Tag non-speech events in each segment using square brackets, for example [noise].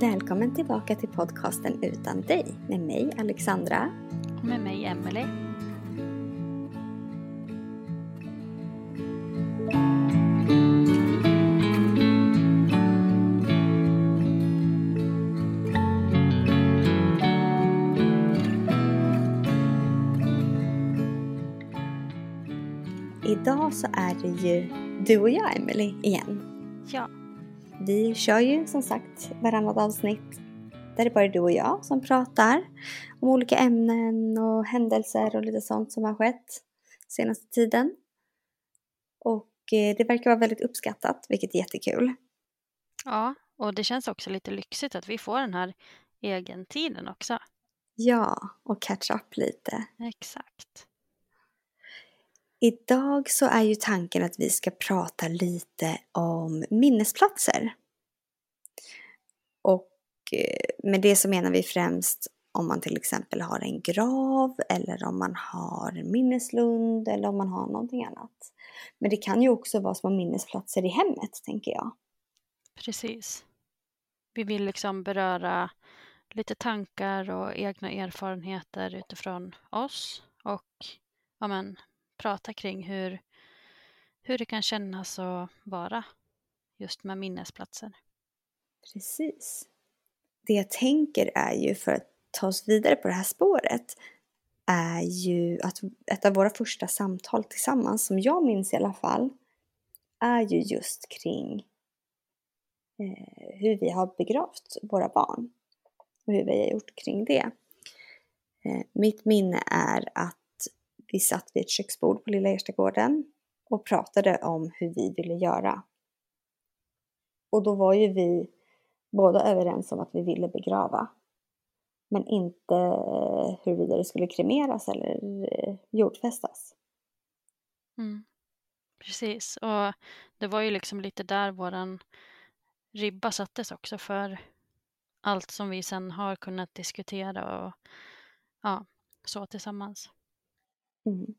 Välkommen tillbaka till podcasten Utan dig med mig Alexandra. Och med mig Emelie. Idag så är det ju du och jag Emelie igen. Ja, Vi kör ju som sagt varannat avsnitt där det bara är du och jag som pratar om olika ämnen och händelser och lite sånt som har skett senaste tiden. Och eh, det verkar vara väldigt uppskattat, vilket är jättekul. ja, och det känns också lite lyxigt att vi får den här egentiden också. Ja, och catch up lite. Exakt. Idag så är ju tanken att vi ska prata lite om minnesplatser. Och eh, med det så menar vi främst om man till exempel har en grav eller om man har minneslund eller om man har någonting annat. Men det kan ju också vara små minnesplatser i hemmet, tänker jag. Precis. Vi vill liksom beröra lite tankar och egna erfarenheter utifrån oss och ja, men, prata kring hur, hur det kan kännas att vara just med minnesplatser. Precis. Det jag tänker är ju för att ta oss vidare på det här spåret är ju att ett av våra första samtal tillsammans, som jag minns i alla fall, är ju just kring eh, hur vi har begravt våra barn och hur vi har gjort kring det. Eh, mitt minne är att vi satt vid ett köksbord på Lilla Erstagården och pratade om hur vi ville göra. Och då var ju vi båda överens om att vi ville begrava. Men inte huruvida det skulle kremeras eller eh, jordfästas. Mm. Precis, och det var ju liksom lite där våran ribba sattes också för allt som vi sen har kunnat diskutera och ja, så tillsammans. Mm.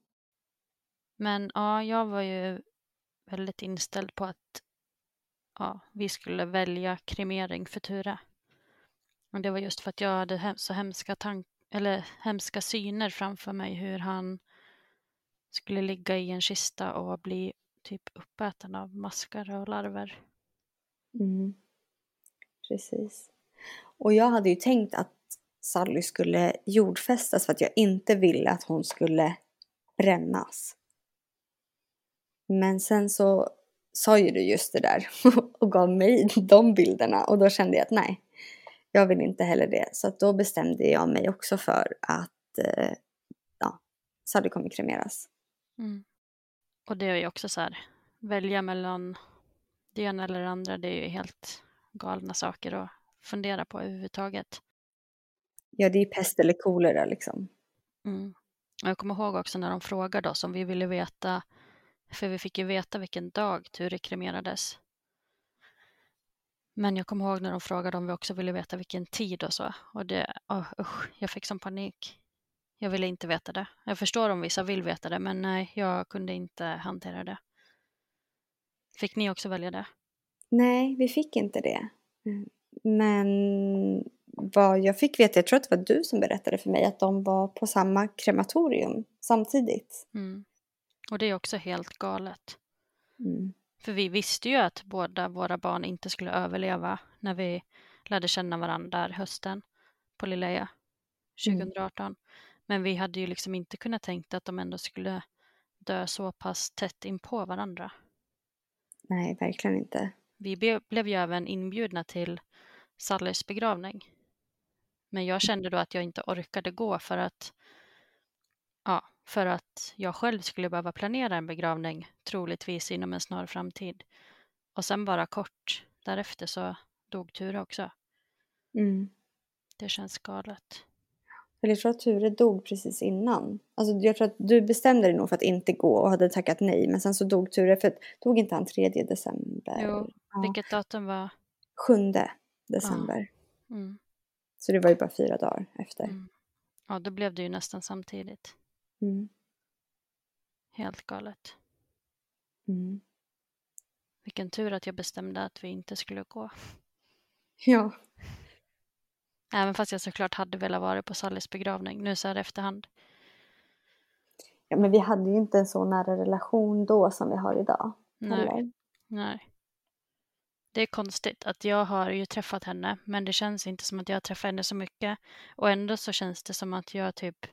Men ja, jag var ju väldigt inställd på att ja, vi skulle välja kremering för Ture. Och det var just för att jag hade hem- så hemska, tank- eller hemska syner framför mig hur han skulle ligga i en kista och bli typ uppäten av maskar och larver. Mm. Precis. Och jag hade ju tänkt att Sally skulle jordfästas för att jag inte ville att hon skulle brännas. Men sen så sa ju du just det där [laughs] och gav mig de bilderna och då kände jag att nej, jag vill inte heller det. Så då bestämde jag mig också för att eh, ja, Sally kommer kremeras. Mm. Och det är ju också så här, välja mellan det ena eller det andra, det är ju helt galna saker att fundera på överhuvudtaget. Ja, det är ju pest eller kolera liksom. Mm. Och jag kommer ihåg också när de frågade oss om vi ville veta, för vi fick ju veta vilken dag Ture kremerades. Men jag kommer ihåg när de frågade om vi också ville veta vilken tid och så. Och det, oh, usch, jag fick som panik. Jag ville inte veta det. Jag förstår om vissa vill veta det, men nej, jag kunde inte hantera det. Fick ni också välja det? Nej, vi fick inte det. Mm. Men vad jag fick veta, jag tror att det var du som berättade för mig att de var på samma krematorium samtidigt. Mm. Och det är också helt galet. Mm. För vi visste ju att båda våra barn inte skulle överleva när vi lärde känna varandra där hösten på Lilla Eja 2018. Men vi hade ju liksom inte kunnat tänka att de ändå skulle dö så pass tätt in på varandra. Nej, verkligen inte. Vi blev ju även inbjudna till Sallys begravning. Men jag kände då att jag inte orkade gå för att ja, för att jag själv skulle behöva planera en begravning troligtvis inom en snar framtid. Och sen bara kort därefter så dog Ture också. Mm. Det känns galet. Eller jag tror att Ture dog precis innan. Alltså jag tror att du bestämde dig nog för att inte gå och hade tackat nej. Men sen så dog Ture, för dog inte han 3 december? Jo, Ja. Vilket datum var... 7 december. Mm, Så det var ju bara fyra dagar efter. mm. Ja, då blev det ju nästan samtidigt. Mm. Helt galet. Mm. Vilken tur att jag bestämde att vi inte skulle gå. [laughs] Ja. Även fast jag såklart hade velat vara på Sallys begravning nu så här efterhand. Ja, men vi hade ju inte en så nära relation då som vi har idag. Nej. Eller? Nej. Det är konstigt att jag har ju träffat henne men det känns inte som att jag har träffat henne så mycket. Och ändå så känns det som att jag typ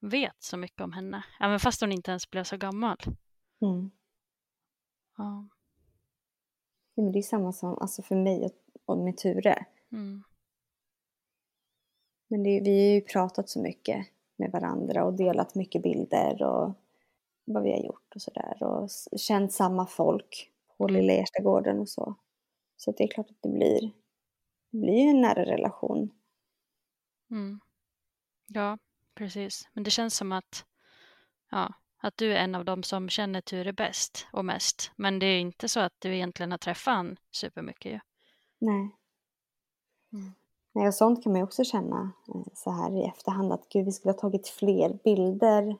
vet så mycket om henne. Även fast hon inte ens blev så gammal. Mm. Ja. Ja, men det är samma som alltså för mig och, och med Ture. Mm. Men det, vi har ju pratat så mycket med varandra och delat mycket bilder och vad vi har gjort och sådär. Och känt samma folk på Lilla Erstagården och så. Så att det är klart att det blir, det blir en nära relation. Mm. Ja, precis. Men det känns som att, ja, att du är en av dem som känner Ture bäst och mest. Men det är inte så att du egentligen har träffat han supermycket ju. Nej. Mm. Nej, och sånt kan man ju också känna eh, så här i efterhand att gud, vi skulle ha tagit fler bilder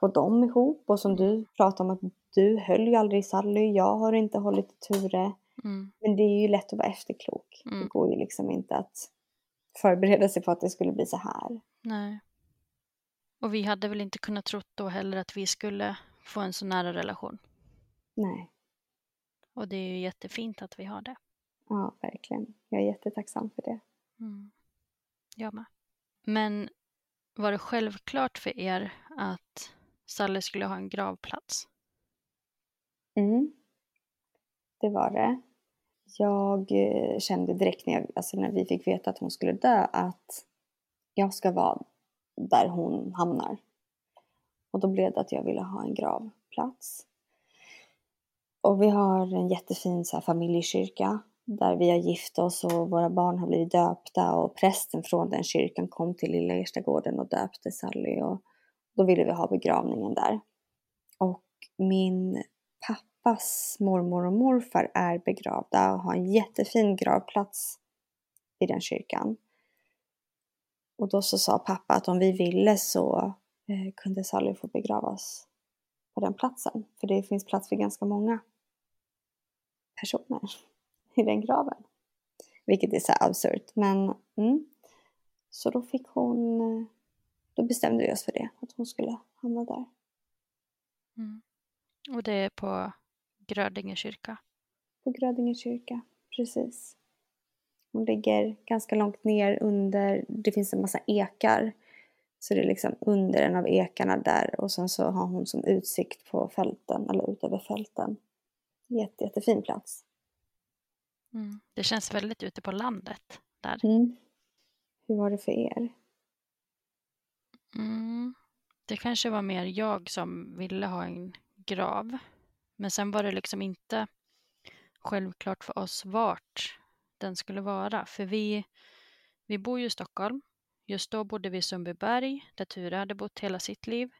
på dem ihop. Och som du pratade om att du höll ju aldrig i Sally, jag har inte hållit i Ture. Mm. Men det är ju lätt att vara efterklok. Mm. Det går ju liksom inte att förbereda sig på att det skulle bli så här. Nej. Och vi hade väl inte kunnat tro då heller att vi skulle få en så nära relation. Nej, Och det är ju jättefint att vi har det. ja verkligen. Jag är jättetacksam för det. Mm. Jag med. Men var det självklart för er att Sally skulle ha en gravplats? Mm. Det var det. Jag eh, kände direkt när, jag, alltså när vi fick veta att hon skulle dö att jag ska vara där hon hamnar. Och då blev det att jag ville ha en gravplats. Och vi har en jättefin så här, familjekyrka där vi har gift oss och våra barn har blivit döpta och prästen från den kyrkan kom till Lilla Erstagården och döpte Sally och då ville vi ha begravningen där. Och min pappas mormor och morfar är begravda och har en jättefin gravplats i den kyrkan. Och då så sa pappa att om vi ville så eh, kunde Sally få begravas på den platsen. För det finns plats för ganska många personer i den graven. Vilket är så absurt. Men mm. Så då fick hon, eh, då bestämde vi oss för det, att hon skulle hamna där. Mm. Och det är på Grödinge kyrka. På Grödinge kyrka, precis. Hon ligger ganska långt ner under, det finns en massa ekar. Så det är liksom under en av ekarna där och sen så har hon som utsikt på fälten, eller ut över fälten. Jätte, jättefin plats. Mm. Det känns väldigt ute på landet där. Mm. Hur var det för er? Mm. Det kanske var mer jag som ville ha en grav. Men sen var det liksom inte självklart för oss vart den skulle vara. För vi, vi bor ju i Stockholm. Just då bodde vi i Sundbyberg där Ture hade bott hela sitt liv.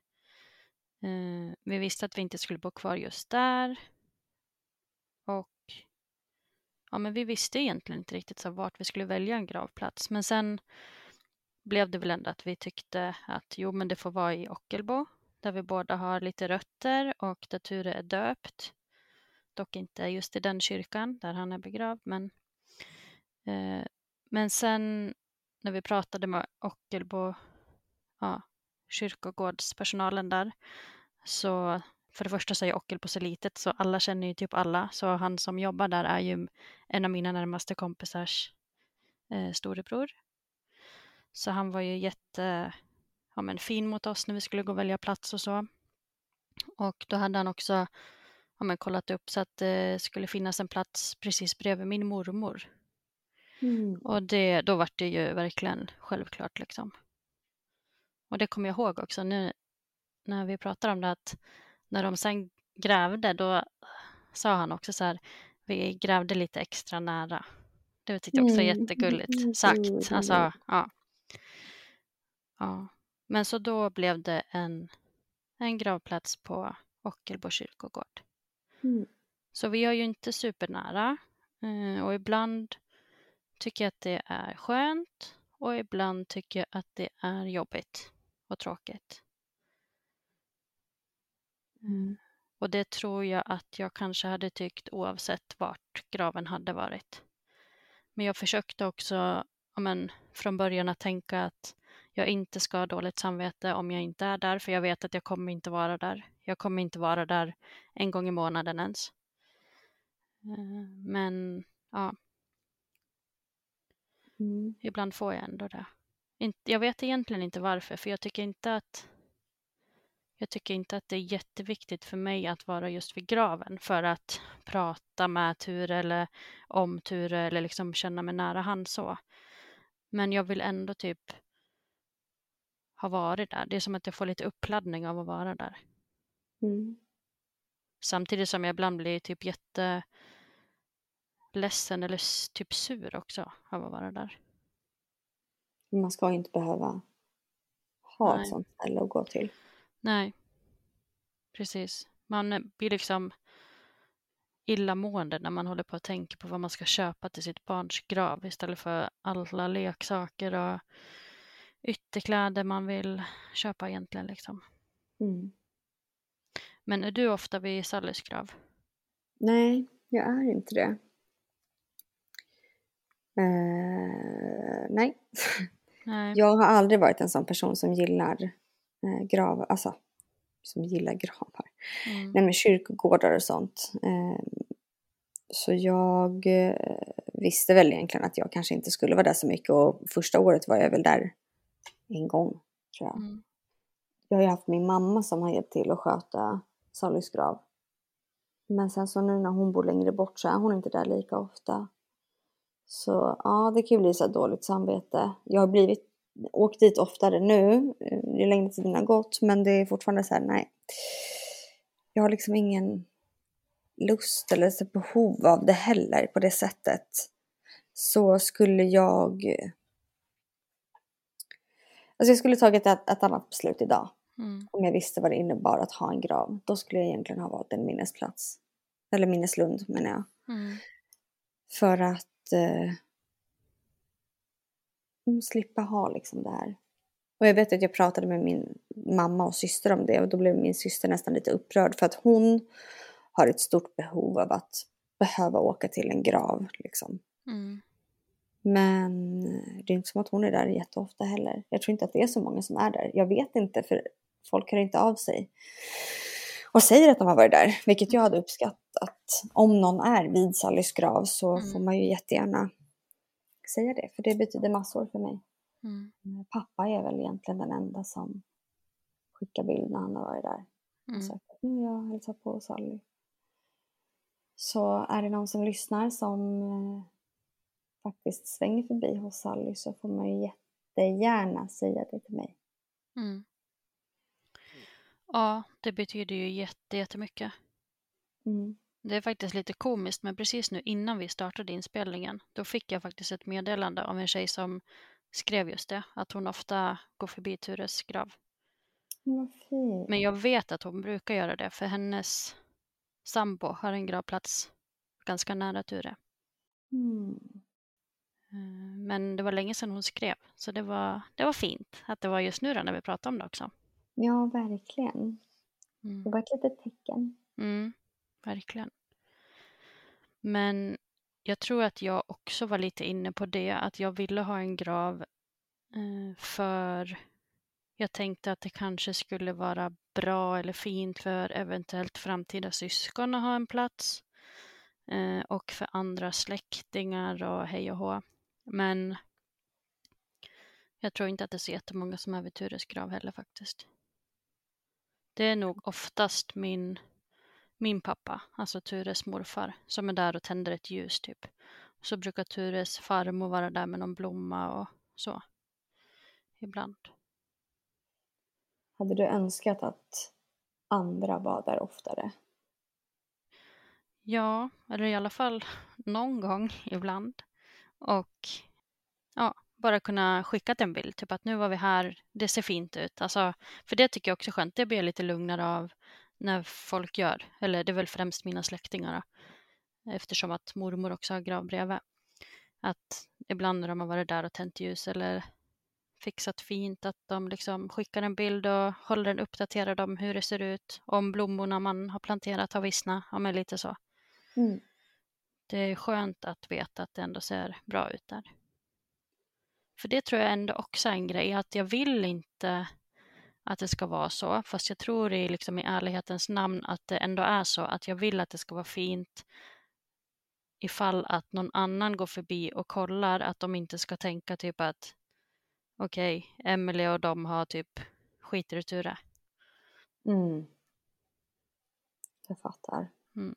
Eh, vi visste att vi inte skulle bo kvar just där. Och ja, men vi visste egentligen inte riktigt så vart vi skulle välja en gravplats. Men sen blev det väl ändå att vi tyckte att jo, men det får vara i Ockelbo där vi båda har lite rötter och där Ture är döpt. Dock inte just i den kyrkan där han är begravd, men eh, men sen när vi pratade med Ockelbo, ja, kyrkogårdspersonalen där, så för det första så är Ockelbo så litet så alla känner ju typ alla. Så han som jobbar där är ju en av mina närmaste kompisars eh, storebror. Så han var ju jätte ja, men fin mot oss när vi skulle gå och välja plats och så. Och då hade han också ja, men kollat upp så att det skulle finnas en plats precis bredvid min mormor. Mm. Och det, då var det ju verkligen självklart liksom. Och det kommer jag ihåg också nu när vi pratar om det att när de sen grävde då sa han också så här vi grävde lite extra nära. Det tyckte jag också var Mm. jättegulligt Mm, sagt. Alltså, ja. ja. Men så då blev det en, en gravplats på Ockelbo kyrkogård. Mm. Så vi är ju inte supernära eh, och ibland tycker jag att det är skönt och ibland tycker jag att det är jobbigt och tråkigt. Mm. Och det tror jag att jag kanske hade tyckt oavsett vart graven hade varit. Men jag försökte också men, från början att tänka att jag inte ska ha dåligt samvete om jag inte är där, för jag vet att jag kommer inte vara där. Jag kommer inte vara där en gång i månaden ens. Eh, men ja, Mm. ibland får jag ändå det. Jag vet egentligen inte varför, för jag tycker inte att jag tycker inte att det är jätteviktigt för mig att vara just vid graven för att prata med Ture eller om Ture eller liksom känna mig nära han så. Men jag vill ändå typ ha varit där. Det är som att jag får lite uppladdning av att vara där. Mm. Samtidigt som jag ibland blir typ jätte ledsen eller typ sur också av att vara där. Man ska inte behöva ha Nej. ett sånt ställe att gå till. Nej, precis. Man blir liksom illamående när man håller på att tänka på vad man ska köpa till sitt barns grav istället för alla leksaker och ytterkläder man vill köpa egentligen. Liksom. Mm. Men är du ofta vid Sallys grav? Nej, jag är inte det. Uh, nej. nej. Jag har aldrig varit en sån person som gillar eh, gravar, alltså som gillar gravar. Mm. Nej men kyrkogårdar och sånt. Eh, så jag eh, visste väl egentligen att jag kanske inte skulle vara där så mycket och första året var jag väl där en gång tror jag. Mm. Jag har ju haft min mamma som har hjälpt till att sköta Sallys grav. Men sen så nu när hon bor längre bort så är hon inte där lika ofta. Så ja, det kan ju bli så dåligt samvete. Jag har blivit, åkt dit oftare nu, ju längre tiden har gått, men det är fortfarande så här, nej. Jag har liksom ingen lust eller behov av det heller på det sättet. Så skulle jag... Alltså jag skulle tagit ett, ett annat beslut idag. Mm. Om jag visste vad det innebar att ha en grav. Då skulle jag egentligen ha valt en minnesplats. Eller minneslund menar jag. Mm. För att eh, slippa ha liksom det här. Och jag vet att jag pratade med min mamma och syster om det och då blev min syster nästan lite upprörd för att hon har ett stort behov av att behöva åka till en grav liksom. Mm. Men det är inte som att hon är där jätteofta heller. Jag tror inte att det är så många som är där. Jag vet inte för folk hör inte av sig och säger att de har varit där, vilket jag hade uppskattat. Om någon är vid Sallys grav så Mm. får man ju jättegärna säga det, för det betyder massor för mig. Mm. Pappa är väl egentligen den enda som skickar bild när han har varit där. Mm. Så nu jag hälsar på Sally. Så är det någon som lyssnar som eh, faktiskt svänger förbi hos Sally så får man ju jättegärna säga det till mig. Mm. Ja, det betyder ju jätte, jättemycket. Mm. Det är faktiskt lite komiskt, men precis nu innan vi startade inspelningen, då fick jag faktiskt ett meddelande av en tjej som skrev just det, att hon ofta går förbi Tures grav. Fint. Men jag vet att hon brukar göra det, för hennes sambo har en gravplats ganska nära Ture. Mm. Eh, Men det var länge sedan hon skrev, så det var, det var fint att det var just nu då när vi pratade om det också. Ja, verkligen. Det Mm. var ett litet tecken. Mm, verkligen. Men jag tror att jag också var lite inne på det, att jag ville ha en grav eh, för jag tänkte att det kanske skulle vara bra eller fint för eventuellt framtida syskon att ha en plats eh, och för andra släktingar och hej och hå. Men jag tror inte att det är så jättemånga som är vid Tures grav heller faktiskt. Det är nog oftast min min pappa, alltså Tures morfar, som är där och tänder ett ljus typ. Så brukar Tures farmor vara där med någon blomma och så. Ibland. Hade du önskat att andra var där oftare? Ja, eller i alla fall någon gång [laughs] ibland. Och ja, bara kunna skicka en bild, typ att nu var vi här, det ser fint ut. Alltså, för det tycker jag också är skönt, det blir jag lite lugnare av när folk gör. Eller det är väl främst mina släktingar då, eftersom att mormor också har grav bredvid. Att ibland när de har varit där och tänt ljus eller fixat fint, att de liksom skickar en bild och håller den uppdaterad om hur det ser ut, om blommorna man har planterat har vissnat, ja men lite så. Mm. Det är skönt att veta att det ändå ser bra ut där. För det tror jag ändå också är en grej, att jag vill inte att det ska vara så, fast jag tror i, liksom, i ärlighetens namn att det ändå är så, att jag vill att det ska vara fint ifall att någon annan går förbi och kollar, att de inte ska tänka typ att okej, okay, Emily och de har typ skiter i Ture. Mm. Jag fattar. Mm.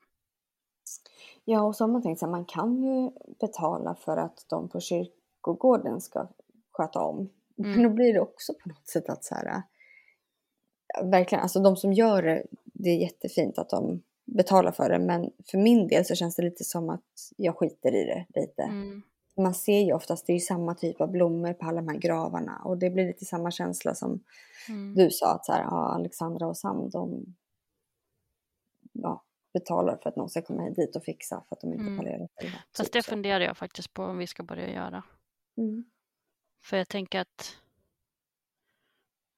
Ja, och så har man tänkt att man kan ju betala för att de på kyrkogården ska sköta om. Mm. Men då blir det också på något sätt att så här, verkligen, alltså de som gör det, det är jättefint att de betalar för det, men för min del så känns det lite som att jag skiter i det lite. Mm. Man ser ju oftast, det är ju samma typ av blommor på alla de här gravarna och det blir lite samma känsla som mm. du sa att så här, ja, Alexandra och Sam, de ja, betalar för att någon ska komma dit och fixa för att de inte mm. pallerar själva. Fast typ det funderar jag faktiskt på om vi ska börja göra. Mm. För jag tänker att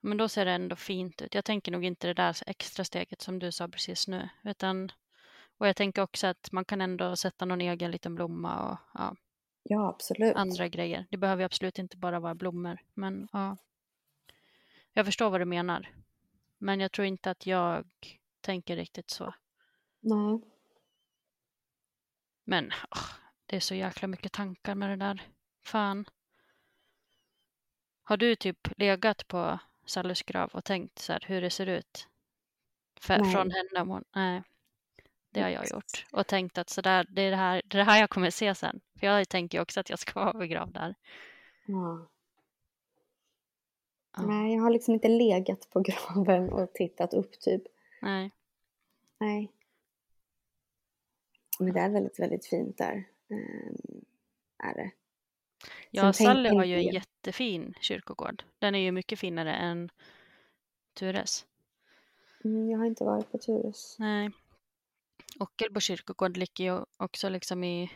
men då ser det ändå fint ut. Jag tänker nog inte det där extra steget som du sa precis nu. Utan, och jag tänker också att man kan ändå sätta någon egen liten blomma och ja, ja absolut. andra grejer. Det behöver absolut inte bara vara blommor. Men ja, jag förstår vad du menar. Men jag tror inte att jag tänker riktigt så. Nej. Men oh, det är så jäkla mycket tankar med det där. Fan. Har du typ legat på Sallys grav och tänkt så här, hur det ser ut för, från henne? Om hon, nej, det har jag gjort. Och tänkt att så där, det, är det, här, det är det här jag kommer se sen. För jag tänker också att jag ska [laughs] vara begravd där. Ja. ja. Nej, jag har liksom inte legat på [laughs] graven och tittat upp typ. Nej. Nej. Men det är väldigt, väldigt fint där. Um, är det. Ja, Sally har ju en jättefin kyrkogård. Den är ju mycket finare än Tures. Mm, jag har inte varit på Tures. Nej. Ockelbo kyrkogård ligger ju också liksom i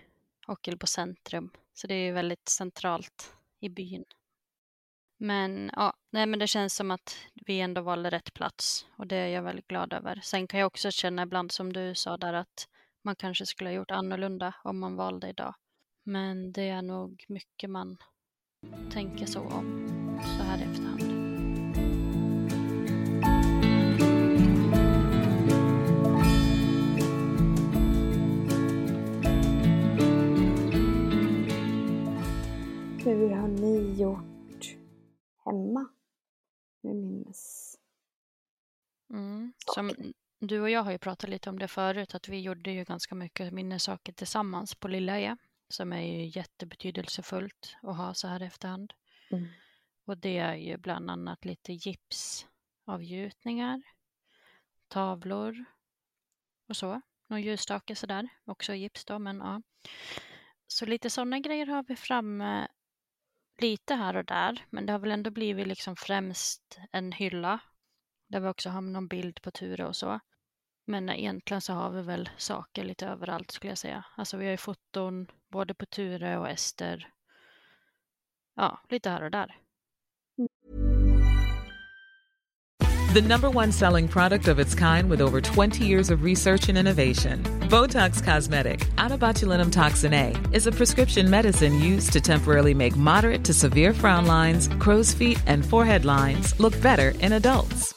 Ockelbo centrum. Så det är ju väldigt centralt i byn. Men ja, nej men det känns som att vi ändå valde rätt plats och det är jag väldigt glad över. Sen kan jag också känna ibland som du sa där att man kanske skulle ha gjort annorlunda om man valde idag. Men det är nog mycket man tänker så om så här i efterhand. Hur har ni gjort hemma med minnes? Mm, som du och jag har ju pratat lite om det förut, att vi gjorde ju ganska mycket minnessaker tillsammans på Lilla E som är ju jättebetydelsefullt att ha så här efterhand. Mm. Och det är ju bland annat lite gipsavgjutningar, tavlor och så. Någon ljusstake sådär, också gips då, men ja. Så lite sådana grejer har vi framme lite här och där, men det har väl ändå blivit liksom främst en hylla där vi också har någon bild på Ture och så. Men egentligen så har vi väl saker lite överallt skulle jag säga. Alltså vi har ju foton både på Ture och Ester. Ja, lite här och där. The number one selling product of its kind with over 20 years of research and innovation. Botox Cosmetic, botulinum toxin A, is a prescription medicine used to temporarily make moderate to severe frown lines, crow's feet, and forehead lines look better in adults.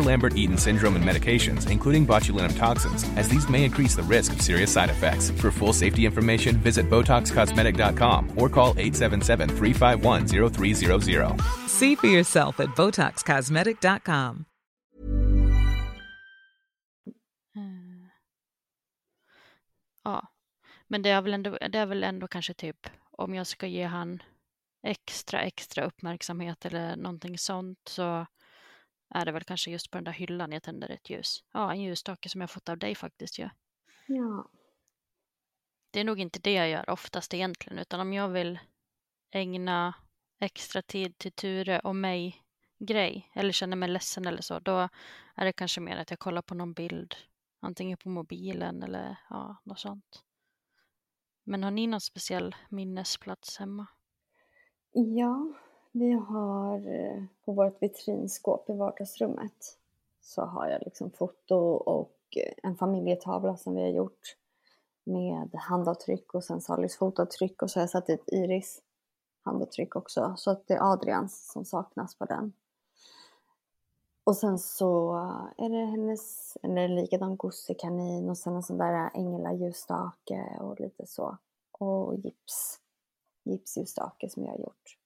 or Lambert-Eaton syndrome and medications, including botulinum toxins, as these may increase the risk of serious side effects. For full safety information, visit BotoxCosmetic.com or call 877-351-0300. See for yourself at BotoxCosmetic.com. Mm. [sighs] Ja, men det är, väl ändå, det är väl ändå kanske typ om jag ska ge han extra, extra uppmärksamhet eller någonting sånt så är det väl kanske just på den där hyllan jag tänder ett ljus. Ja, en ljusstake som jag fått av dig faktiskt ju. Ja. Det är nog inte det jag gör oftast egentligen, utan om jag vill ägna extra tid till Ture och mig grej eller känner mig ledsen eller så, då är det kanske mer att jag kollar på någon bild, antingen på mobilen eller ja, något sånt. Men har ni någon speciell minnesplats hemma? Ja, vi har eh, på vårt vitrinskåp i vardagsrummet så har jag liksom foto och en familjetavla som vi har gjort med handavtryck och sen Salis fotavtryck och så har jag satt dit Iris handavtryck också. Så att det är Adrians som saknas på den. Och sen så är det hennes, eller likadan gossekanin och sen en sån där änglaljusstake och lite så. Och gips, gipsljusstake som jag har gjort.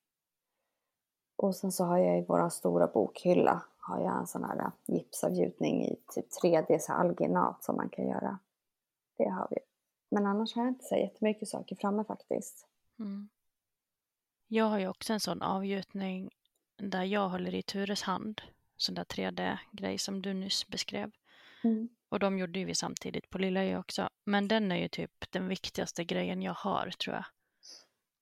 Och sen så har jag i våra stora bokhylla har jag en sån här gipsavgjutning i typ 3D så alginat som man kan göra. Det har vi. Men annars har jag inte så jättemycket saker framme faktiskt. Mm. Jag har ju också en sån avgjutning där jag håller i Tures hand. Sån där 3D-grej som du nyss beskrev. Mm. Och de gjorde ju vi samtidigt på Lilla Ö också. Men den är ju typ den viktigaste grejen jag har tror jag.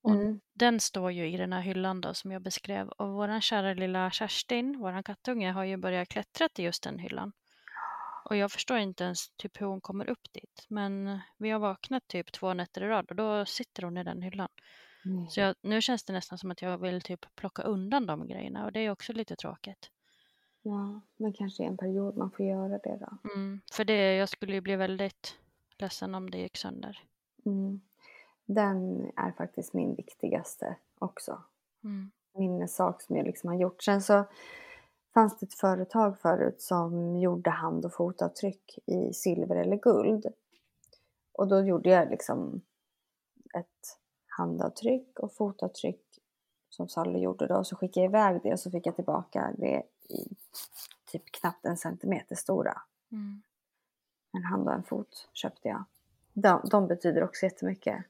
Och Mm. Den står ju i den här hyllan då som jag beskrev. Och våran kära lilla Kerstin, våran kattunge, har ju börjat klättra till just den hyllan. Och jag förstår inte ens typ hur hon kommer upp dit. Men vi har vaknat typ två nätter i rad och då sitter hon i den hyllan. Mm. Så jag, nu känns det nästan som att jag vill typ plocka undan de grejerna och det är också lite tråkigt. Ja, men kanske i en period man får göra det då. Mm, för det, jag skulle ju bli väldigt ledsen om det gick sönder. Mm. Den är faktiskt min viktigaste också. Mm. minnessak som jag liksom har gjort. Sen så fanns det ett företag förut som gjorde hand och fotavtryck i silver eller guld. Och då gjorde jag liksom ett handavtryck och fotavtryck som Sally gjorde då. Så skickade jag iväg det och så fick jag tillbaka det i typ knappt en centimeter stora. Mm. En hand och en fot köpte jag. De, de betyder också jättemycket.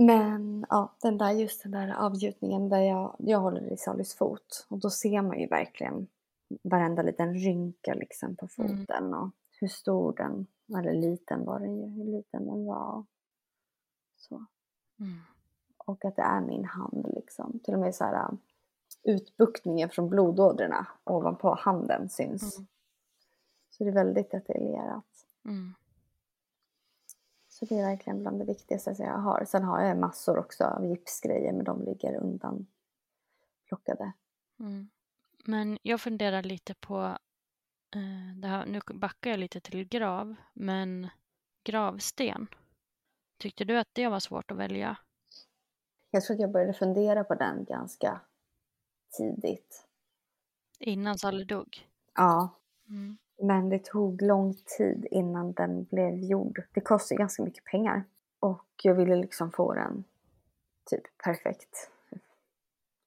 Men ja, den där, just den där avgjutningen där jag, jag håller i Sallys fot. Och då ser man ju verkligen varenda liten rynka liksom på Mm. foten och hur stor den, eller liten var den ju, hur liten den var. Så. Mm. Och att det är min hand liksom. Till och med så här äh, utbuktningen från blodådrorna ovanpå handen syns. Mm. Så det är väldigt detaljerat. Så det är verkligen bland det viktigaste som jag har. Sen har jag massor också av gipsgrejer men de ligger undan plockade. Mm. Men jag funderar lite på, eh, det här, nu backar jag lite till grav, men gravsten. Tyckte du att det var svårt att välja? Jag tror att jag började fundera på den ganska tidigt. Innan Sally dog? Ja, Mm. Men det tog lång tid innan den blev gjord. Det kostar ju ganska mycket pengar. Och jag ville liksom få den typ perfekt.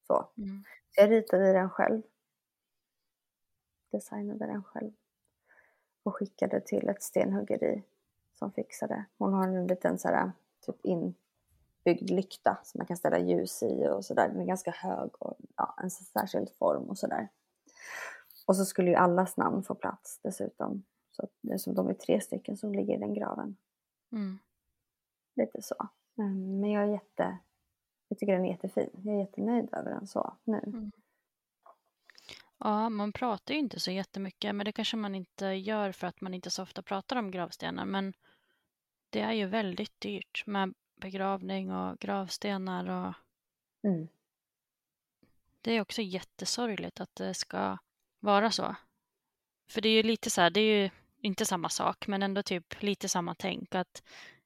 Så. Mm. Så jag ritade den själv. Designade den själv. Och skickade till ett stenhuggeri som fixade. Hon har en liten så här, typ inbyggd lykta som man kan ställa ljus i och sådär. Den är ganska hög och ja, en särskild form och sådär. Och så skulle ju allas namn få plats dessutom. Så att det är som de är tre stycken som ligger i den graven. Mm. Lite så. Mm, Men jag är jätte... Jag tycker den är jättefin. Jag är jättenöjd över den så nu. Ja, man pratar ju inte så jättemycket, men det kanske man inte gör för att man inte så ofta pratar om gravstenar. Men det är ju väldigt dyrt med begravning och gravstenar och Mm. det är också jättesorgligt att det ska vara så. För det är ju lite så här, det är ju inte samma sak, men ändå typ lite samma tänk att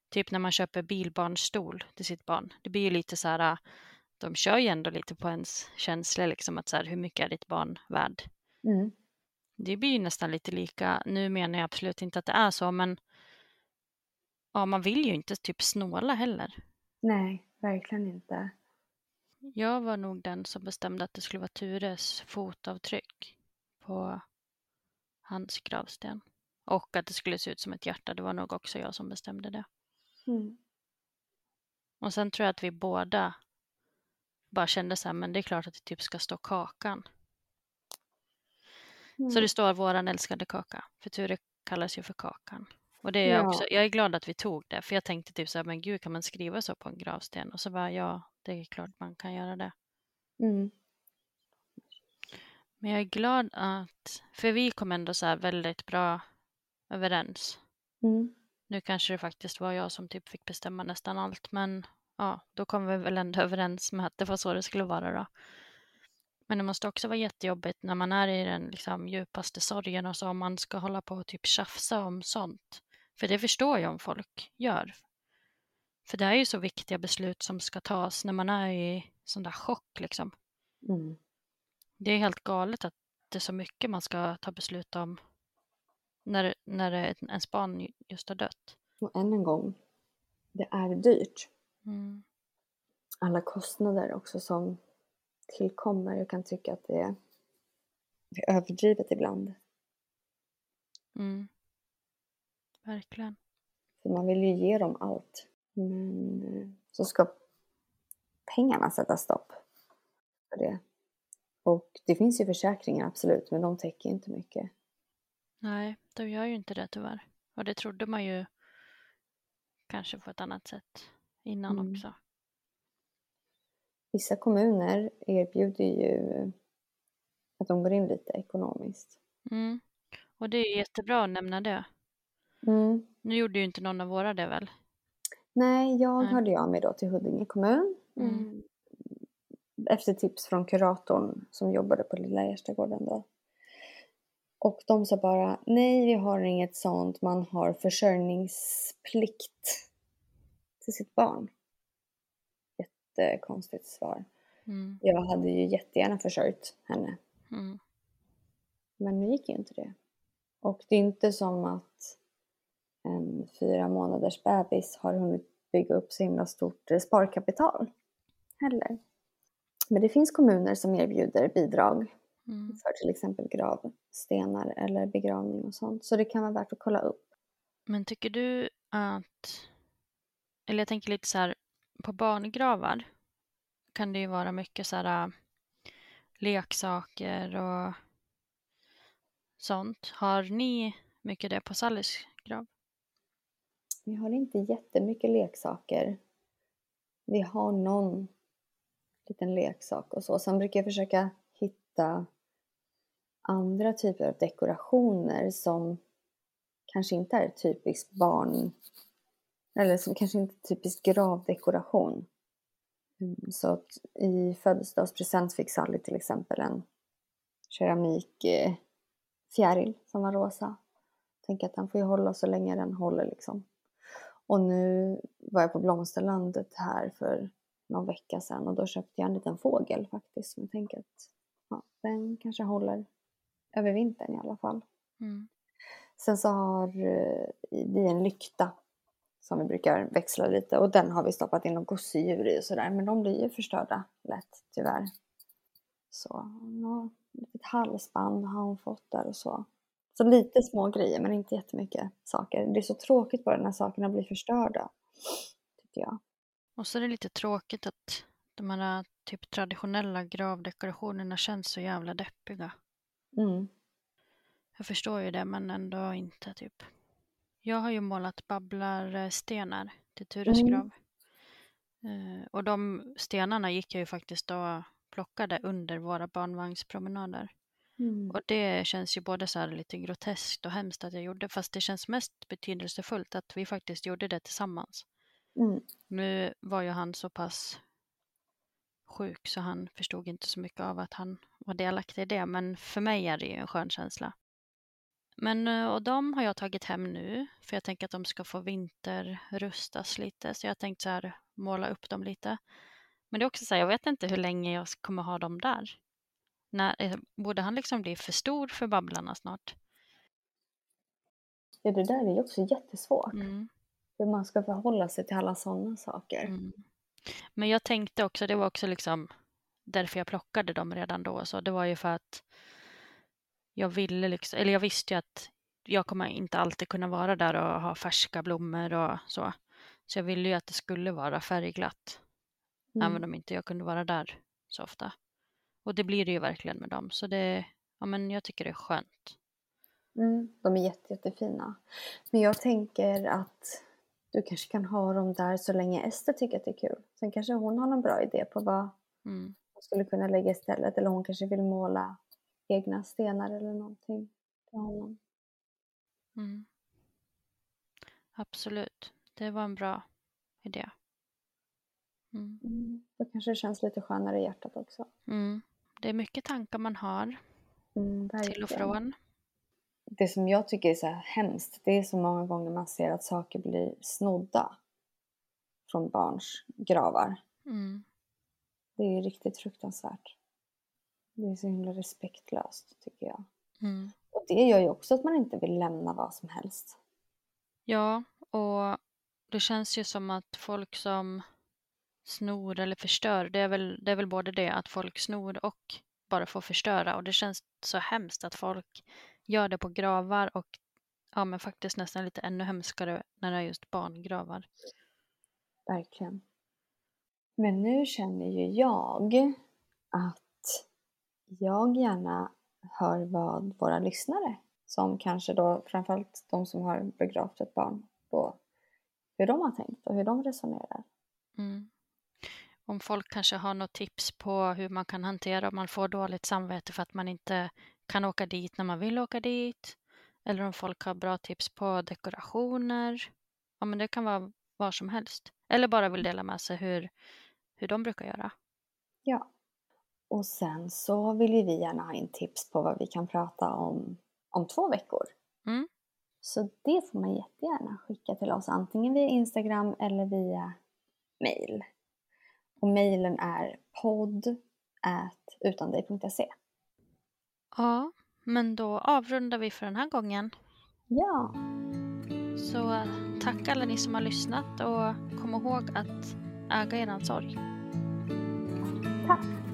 typ när man köper bilbarnstol till sitt barn, det blir ju lite så här, de kör ju ändå lite på ens känslor liksom att så här, hur mycket är ditt barn värd? Mm. Det blir ju nästan lite lika. Nu menar jag absolut inte att det är så, men ja, man vill ju inte typ snåla heller. Nej, verkligen inte. Jag var nog den som bestämde att det skulle vara Tures fotavtryck på hans gravsten. Och att det skulle se ut som ett hjärta. Det var nog också jag som bestämde det. Mm. Och sen tror jag att vi båda bara kände så här, men det är klart att det typ ska stå kakan. Mm. Så det står våran älskade kaka. För Ture kallas ju för Kakan. Och det är jag Ja. också. Jag är glad att vi tog det. För jag tänkte typ så här, men gud kan man skriva så på en gravsten? Och så bara, ja, det är klart man kan göra det. Mm. Men jag är glad att, för vi kom ändå så väldigt bra överens. Mm. Nu kanske det faktiskt var jag som typ fick bestämma nästan allt, men ja, då kom vi väl ändå [laughs] överens med att det var så det skulle vara då. Men det måste också vara jättejobbigt när man är i den liksom, djupaste sorgen och så om man ska hålla på och typ tjafsa om sånt. För det förstår jag om folk gör. För det är ju så viktiga beslut som ska tas när man är i sån där chock liksom. Mm. Det är helt galet att det är så mycket man ska ta beslut om när, när ens barn just har dött. Och än en gång, det är dyrt. Mm. Alla kostnader också som tillkommer. Jag kan tycka att det är, det är överdrivet ibland. Mm. Verkligen. För man vill ju ge dem allt. Men eh, så ska pengarna sätta stopp för det. Och det finns ju försäkringar absolut, men de täcker inte mycket. Nej, de gör ju inte det tyvärr. Och det trodde man ju kanske på ett annat sätt innan Mm. också. Vissa kommuner erbjuder ju att de går in lite ekonomiskt. Mm. Och det är jättebra att nämna det. Mm. Nu gjorde ju inte någon av våra det väl? Nej, jag Nej. hörde av mig då till Huddinge kommun. Mm. Efter tips från kuratorn som jobbade på Lilla Erstagården då. Och de sa bara, nej vi har inget sånt, man har försörjningsplikt till sitt barn. Jättekonstigt svar. Mm. Jag hade ju jättegärna försörjt henne, Mm. men nu gick ju inte det. Och det är inte som att en fyra månaders bebis har hunnit bygga upp så himla stort sparkapital heller. Men det finns kommuner som erbjuder bidrag Mm. för till exempel gravstenar eller begravning och sånt. Så det kan vara värt att kolla upp. Men tycker du att, eller jag tänker lite så här, på barngravar kan det ju vara mycket så här äh, leksaker och sånt. Har ni mycket det på Sallys grav? Vi har inte jättemycket leksaker. Vi har någon liten leksak och så. Sen brukar jag försöka hitta andra typer av dekorationer som kanske inte är typiskt barn eller som kanske inte är typiskt gravdekoration. Mm, så att i födelsedagspresent fick Sally till exempel en keramikfjäril eh, som var rosa. Tänker att den får ju hålla så länge den håller liksom. Och nu var jag på Blomsterlandet här för någon vecka sedan och då köpte jag en liten fågel faktiskt. Som jag tänker att ja, den kanske håller över vintern i alla fall. Mm. Sen så har eh, vi en lykta som vi brukar växla lite och den har vi stoppat in något gosedjur i och sådär. Men de blir ju förstörda lätt tyvärr. Så något litet halsband har hon fått där och så. Så lite små grejer men inte jättemycket saker. Det är så tråkigt bara när sakerna blir förstörda. Tycker jag. Och så är det lite tråkigt att de här typ traditionella gravdekorationerna känns så jävla deppiga. Mm. Jag förstår ju det men ändå inte typ. Jag har ju målat babblarstenar till Tures Mm. grav. Eh, och de stenarna gick jag ju faktiskt och plockade under våra barnvagnspromenader. Mm. Och det känns ju både så här lite groteskt och hemskt att jag gjorde fast det känns mest betydelsefullt att vi faktiskt gjorde det tillsammans. Mm. Nu var ju han så pass sjuk så han förstod inte så mycket av att han var delaktig i det men för mig är det ju en skön känsla. Men eh, och de har jag tagit hem nu för jag tänker att de ska få vinterrustas lite så jag har tänkt så här måla upp dem lite. Men det är också så här, jag vet inte hur länge jag kommer ha dem där. När, eh, borde han liksom bli för stor för Babblarna snart? Ja, det där är ju också jättesvårt. Mm. Hur man ska förhålla sig till alla sådana saker. Mm. Men jag tänkte också, det var också liksom därför jag plockade dem redan då. Så det var ju för att jag ville liksom, eller jag visste ju att jag kommer inte alltid kunna vara där och ha färska blommor och så. Så jag ville ju att det skulle vara färgglatt. Mm. Även om inte jag kunde vara där så ofta. Och det blir det ju verkligen med dem. Så det, ja men jag tycker det är skönt. Mm, de är jätte, jättefina. Men jag tänker att du kanske kan ha dem där så länge Ester tycker att det är kul. Sen kanske hon har någon bra idé på vad Mm. hon skulle kunna lägga istället. Eller hon kanske vill måla egna stenar eller någonting till honom. Mm. Absolut. Det var en bra idé. Mm. Mm. Då kanske det känns lite skönare i hjärtat också. Mm. Det är mycket tankar man har Mm, till och från. Det som jag tycker är så här hemskt, det är så många gånger man ser att saker blir snodda från barns gravar. Mm. Det är ju riktigt fruktansvärt. Det är så himla respektlöst tycker jag. Mm. Och det gör ju också att man inte vill lämna vad som helst. Ja, och det känns ju som att folk som snor eller förstör, det är väl, det är väl både det att folk snor och bara får förstöra. Och det känns så hemskt att folk gör det på gravar och ja, men faktiskt nästan lite ännu hemskare när det är just barngravar. Verkligen. Men nu känner ju jag att jag gärna hör vad våra lyssnare, som kanske då framförallt de som har begravt ett barn, då, hur de har tänkt och hur de resonerar. Mm. Om folk kanske har något tips på hur man kan hantera om man får dåligt samvete för att man inte kan åka dit när man vill åka dit. Eller om folk har bra tips på dekorationer. Ja, men det kan vara vad som helst. Eller bara vill dela med sig hur, hur de brukar göra. Ja. Och sen så vill ju vi gärna ha in tips på vad vi kan prata om om två veckor. Mm. Så det får man jättegärna skicka till oss antingen via Instagram eller via mail. Och mailen är podd utandig.se. Ja, men då avrundar vi för den här gången. Ja, Så eh, tack alla ni som har lyssnat och kom ihåg att äga eran sorg. tack! Tack!